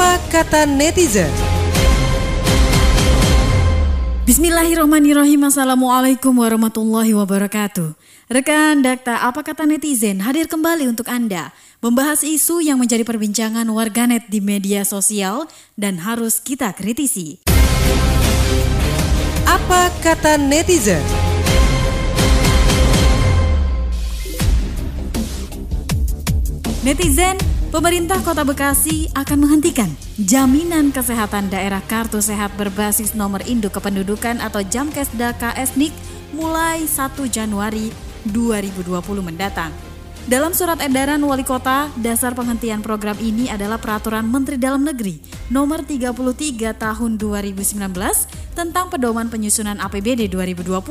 Apa kata netizen? Bismillahirrahmanirrahim Assalamualaikum warahmatullahi wabarakatuh Rekan Dakta Apa Kata Netizen hadir kembali untuk Anda Membahas isu yang menjadi perbincangan warganet di media sosial Dan harus kita kritisi Apa kata netizen? Netizen, pemerintah Kota Bekasi akan menghentikan jaminan kesehatan daerah kartu sehat berbasis nomor induk kependudukan atau Jamkesda KSNIK mulai 1 Januari 2020 mendatang. Dalam surat edaran wali kota, dasar penghentian program ini adalah peraturan Menteri Dalam Negeri nomor 33 tahun 2019 tentang pedoman penyusunan APBD 2020,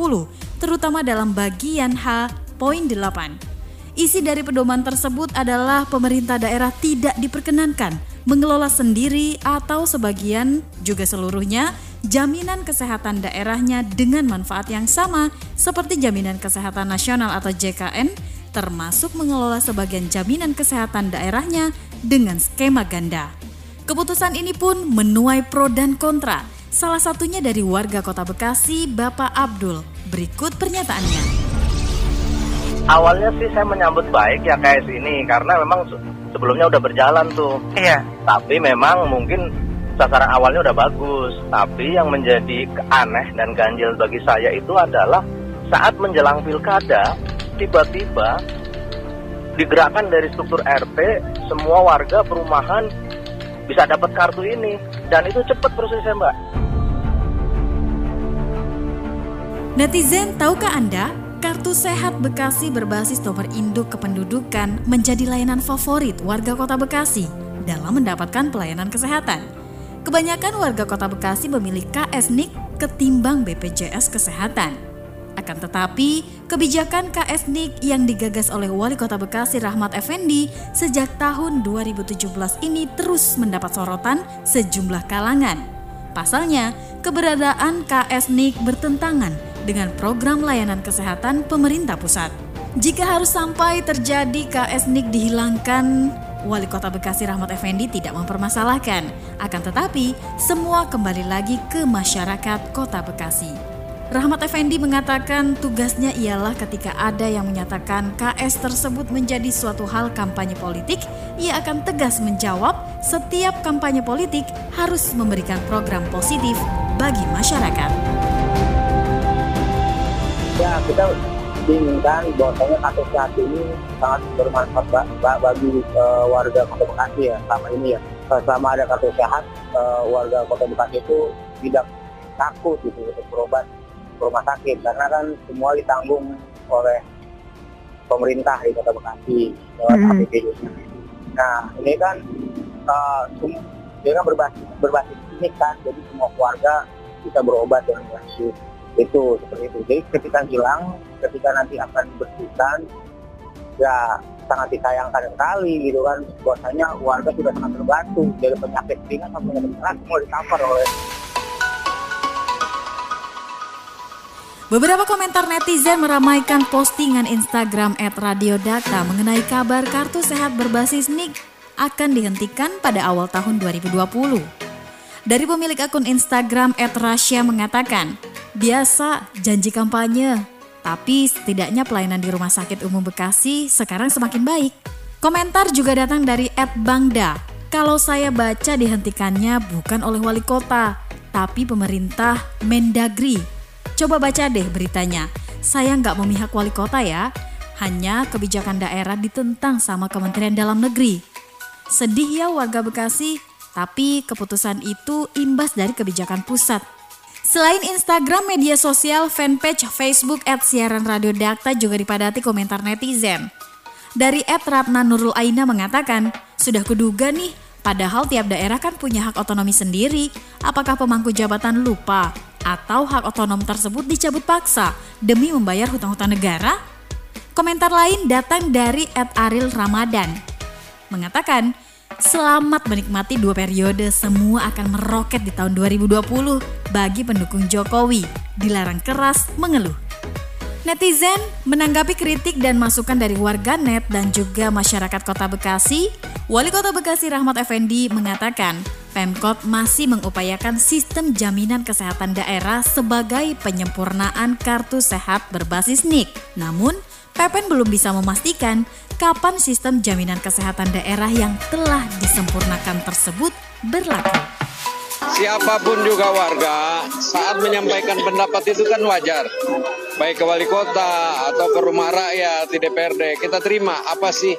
terutama dalam bagian H poin 8. Isi dari pedoman tersebut adalah pemerintah daerah tidak diperkenankan mengelola sendiri atau sebagian juga seluruhnya jaminan kesehatan daerahnya dengan manfaat yang sama seperti jaminan kesehatan nasional atau JKN termasuk mengelola sebagian jaminan kesehatan daerahnya dengan skema ganda. Keputusan ini pun menuai pro dan kontra. Salah satunya dari warga Kota Bekasi, Bapak Abdul. Berikut pernyataannya awalnya sih saya menyambut baik ya KS ini karena memang sebelumnya udah berjalan tuh. Iya. Tapi memang mungkin sasaran awalnya udah bagus. Tapi yang menjadi aneh dan ganjil bagi saya itu adalah saat menjelang pilkada tiba-tiba digerakkan dari struktur RT semua warga perumahan bisa dapat kartu ini dan itu cepat prosesnya mbak. Netizen, tahukah Anda Kartu Sehat Bekasi berbasis nomor induk kependudukan menjadi layanan favorit warga kota Bekasi dalam mendapatkan pelayanan kesehatan. Kebanyakan warga kota Bekasi memilih KSNIK ketimbang BPJS Kesehatan. Akan tetapi, kebijakan KSNIK yang digagas oleh Wali Kota Bekasi Rahmat Effendi sejak tahun 2017 ini terus mendapat sorotan sejumlah kalangan. Pasalnya, keberadaan KSNIK bertentangan dengan program layanan kesehatan pemerintah pusat. Jika harus sampai terjadi KSNIK dihilangkan, Wali Kota Bekasi Rahmat Effendi tidak mempermasalahkan. Akan tetapi, semua kembali lagi ke masyarakat Kota Bekasi. Rahmat Effendi mengatakan tugasnya ialah ketika ada yang menyatakan KS tersebut menjadi suatu hal kampanye politik, ia akan tegas menjawab setiap kampanye politik harus memberikan program positif bagi masyarakat ya kita inginkan bahwasanya kasus saat ini sangat bermanfaat bagi uh, warga Kota Bekasi ya selama ini ya. Uh, selama ada kartu sehat, uh, warga Kota Bekasi itu tidak takut gitu untuk berobat ke rumah sakit karena kan semua ditanggung oleh pemerintah di Kota Bekasi lewat mm -hmm. APBD. Nah ini kan uh, dia kan berbasis berbasis ini kan jadi semua keluarga bisa berobat dengan gratis itu seperti itu jadi ketika hilang ketika nanti akan bersihkan ya sangat disayangkan sekali gitu kan bahwasanya warga sudah sangat terbantu dari penyakit ringan sampai penyakit berat semua ditapar oleh Beberapa komentar netizen meramaikan postingan Instagram @radiodata mengenai kabar kartu sehat berbasis NIK akan dihentikan pada awal tahun 2020. Dari pemilik akun Instagram @rasya mengatakan, Biasa janji kampanye, tapi setidaknya pelayanan di Rumah Sakit Umum Bekasi sekarang semakin baik. Komentar juga datang dari Ed Bangda. Kalau saya baca dihentikannya bukan oleh wali kota, tapi pemerintah Mendagri. Coba baca deh beritanya. Saya nggak memihak wali kota ya, hanya kebijakan daerah ditentang sama Kementerian Dalam Negeri. Sedih ya warga Bekasi, tapi keputusan itu imbas dari kebijakan pusat Selain Instagram, media sosial fanpage Facebook at siaran radio Dakta juga dipadati komentar netizen. Dari at Ratna Nurul Aina mengatakan, sudah kuduga nih, padahal tiap daerah kan punya hak otonomi sendiri. Apakah pemangku jabatan lupa? Atau hak otonom tersebut dicabut paksa demi membayar hutang-hutang negara? Komentar lain datang dari at Aril Ramadan. Mengatakan, Selamat menikmati dua periode, semua akan meroket di tahun 2020 bagi pendukung Jokowi. Dilarang keras mengeluh. Netizen menanggapi kritik dan masukan dari warga net dan juga masyarakat kota Bekasi, Wali Kota Bekasi Rahmat Effendi mengatakan, Pemkot masih mengupayakan sistem jaminan kesehatan daerah sebagai penyempurnaan kartu sehat berbasis NIK. Namun, Pepen belum bisa memastikan kapan sistem jaminan kesehatan daerah yang telah disempurnakan tersebut berlaku. Siapa pun juga warga saat menyampaikan pendapat itu kan wajar. Baik ke wali kota atau ke rumah rakyat di DPRD, kita terima apa sih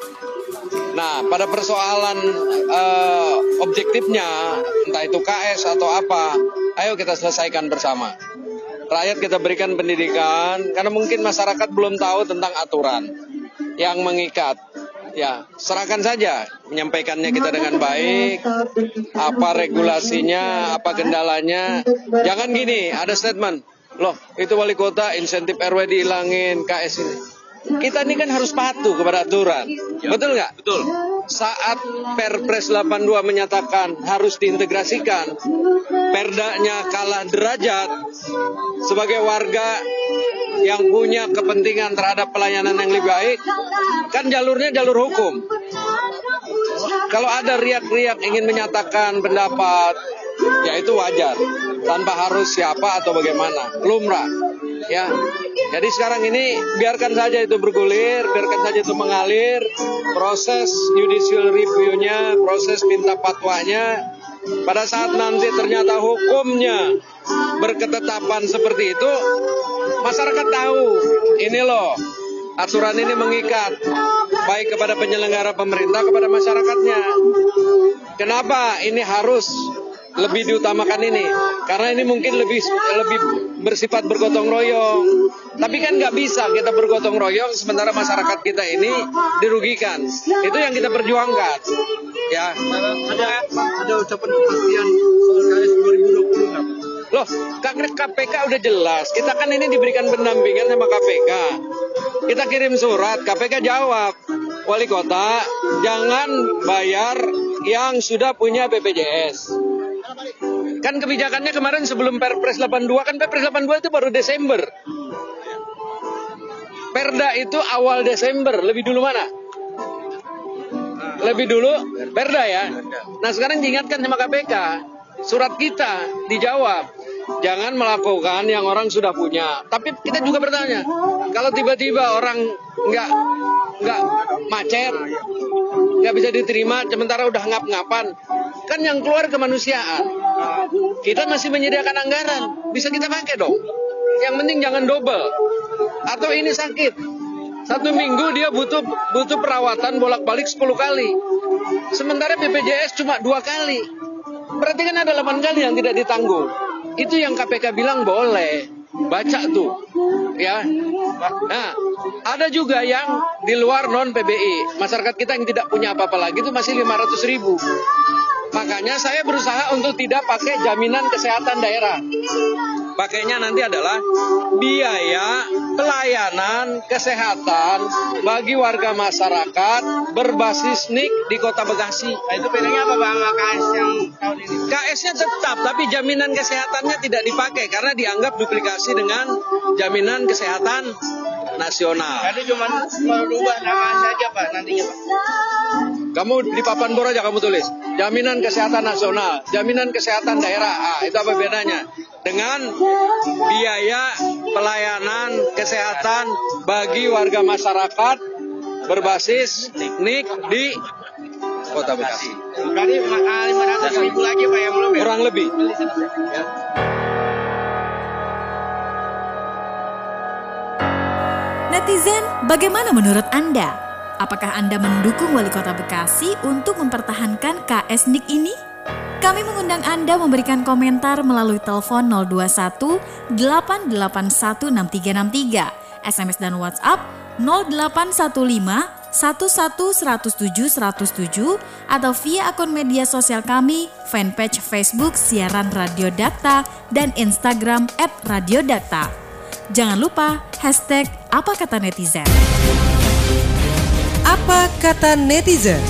Nah, pada persoalan uh, objektifnya, entah itu KS atau apa, ayo kita selesaikan bersama. Rakyat kita berikan pendidikan, karena mungkin masyarakat belum tahu tentang aturan yang mengikat. Ya, serahkan saja menyampaikannya kita dengan baik. Apa regulasinya, apa kendalanya. Jangan gini, ada statement. Loh, itu wali kota insentif RW dihilangin, KS ini kita ini kan harus patuh kepada aturan. Ya. Betul nggak? Betul. Saat Perpres 82 menyatakan harus diintegrasikan, perdanya kalah derajat sebagai warga yang punya kepentingan terhadap pelayanan yang lebih baik, kan jalurnya jalur hukum. Kalau ada riak-riak ingin menyatakan pendapat, ya itu wajar, tanpa harus siapa atau bagaimana, lumrah. Ya, jadi sekarang ini biarkan saja itu bergulir, biarkan saja itu mengalir, proses judicial review-nya, proses minta fatwanya, pada saat nanti ternyata hukumnya berketetapan seperti itu, masyarakat tahu ini loh. Aturan ini mengikat baik kepada penyelenggara pemerintah kepada masyarakatnya. Kenapa ini harus lebih diutamakan ini. Karena ini mungkin lebih lebih bersifat bergotong royong. Tapi kan nggak bisa kita bergotong royong sementara masyarakat kita ini dirugikan. Itu yang kita perjuangkan. Ya. Ada ada ucapan kepastian KS 2020 loh KPK udah jelas. Kita kan ini diberikan pendampingan sama KPK kita kirim surat KPK jawab. Wali kota jangan bayar yang sudah punya BPJS Kan kebijakannya kemarin sebelum Perpres 82 kan Perpres 82 itu baru Desember. Perda itu awal Desember, lebih dulu mana? Lebih dulu Perda ya. Nah sekarang diingatkan sama KPK, surat kita dijawab. Jangan melakukan yang orang sudah punya. Tapi kita juga bertanya, kalau tiba-tiba orang nggak nggak macet, nggak bisa diterima, sementara udah ngap-ngapan, kan yang keluar kemanusiaan. Kita masih menyediakan anggaran, bisa kita pakai dong. Yang penting jangan double. Atau ini sakit. Satu minggu dia butuh butuh perawatan bolak-balik 10 kali. Sementara BPJS cuma dua kali. Berarti kan ada 8 kali yang tidak ditanggung. Itu yang KPK bilang boleh. Baca tuh. Ya. Nah, ada juga yang di luar non PBI. Masyarakat kita yang tidak punya apa-apa lagi itu masih 500 ribu. Makanya saya berusaha untuk tidak pakai jaminan kesehatan daerah. Pakainya nanti adalah biaya pelayanan kesehatan bagi warga masyarakat berbasis NIK di Kota Bekasi. Nah, itu bedanya apa Bang KS yang tahun ini? KS-nya tetap, tapi jaminan kesehatannya tidak dipakai karena dianggap duplikasi dengan jaminan kesehatan nasional. Jadi cuma merubah nama saja Pak nantinya Pak. Kamu di papan bor aja kamu tulis jaminan kesehatan nasional, jaminan kesehatan daerah. Ah, itu apa bedanya? Dengan biaya pelayanan kesehatan bagi warga masyarakat berbasis NIK di Kota Bekasi. Berarti 500 ribu lagi Pak yang belum ya? Kurang lebih. Ya. Netizen, bagaimana menurut Anda? Apakah Anda mendukung Wali Kota Bekasi untuk mempertahankan KS NIK ini? Kami mengundang Anda memberikan komentar melalui telepon 021 881 6363, SMS dan WhatsApp 0815 11107 107 atau via akun media sosial kami, fanpage Facebook Siaran Radio Dakta dan Instagram at Radio Dakta. Jangan lupa hashtag apa kata netizen. Apa kata netizen?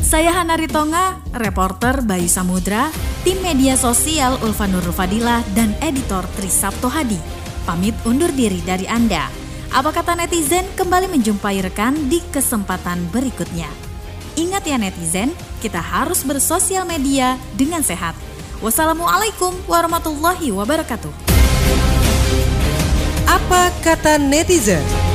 Saya Hana Ritonga, reporter Bayu Samudra, tim media sosial Ulfa Nurul Fadilah, dan editor Trisapto Hadi. Pamit undur diri dari Anda. Apa kata netizen kembali menjumpai rekan di kesempatan berikutnya. Ingat ya netizen, kita harus bersosial media dengan sehat. Wassalamualaikum warahmatullahi wabarakatuh. Apa kata netizen?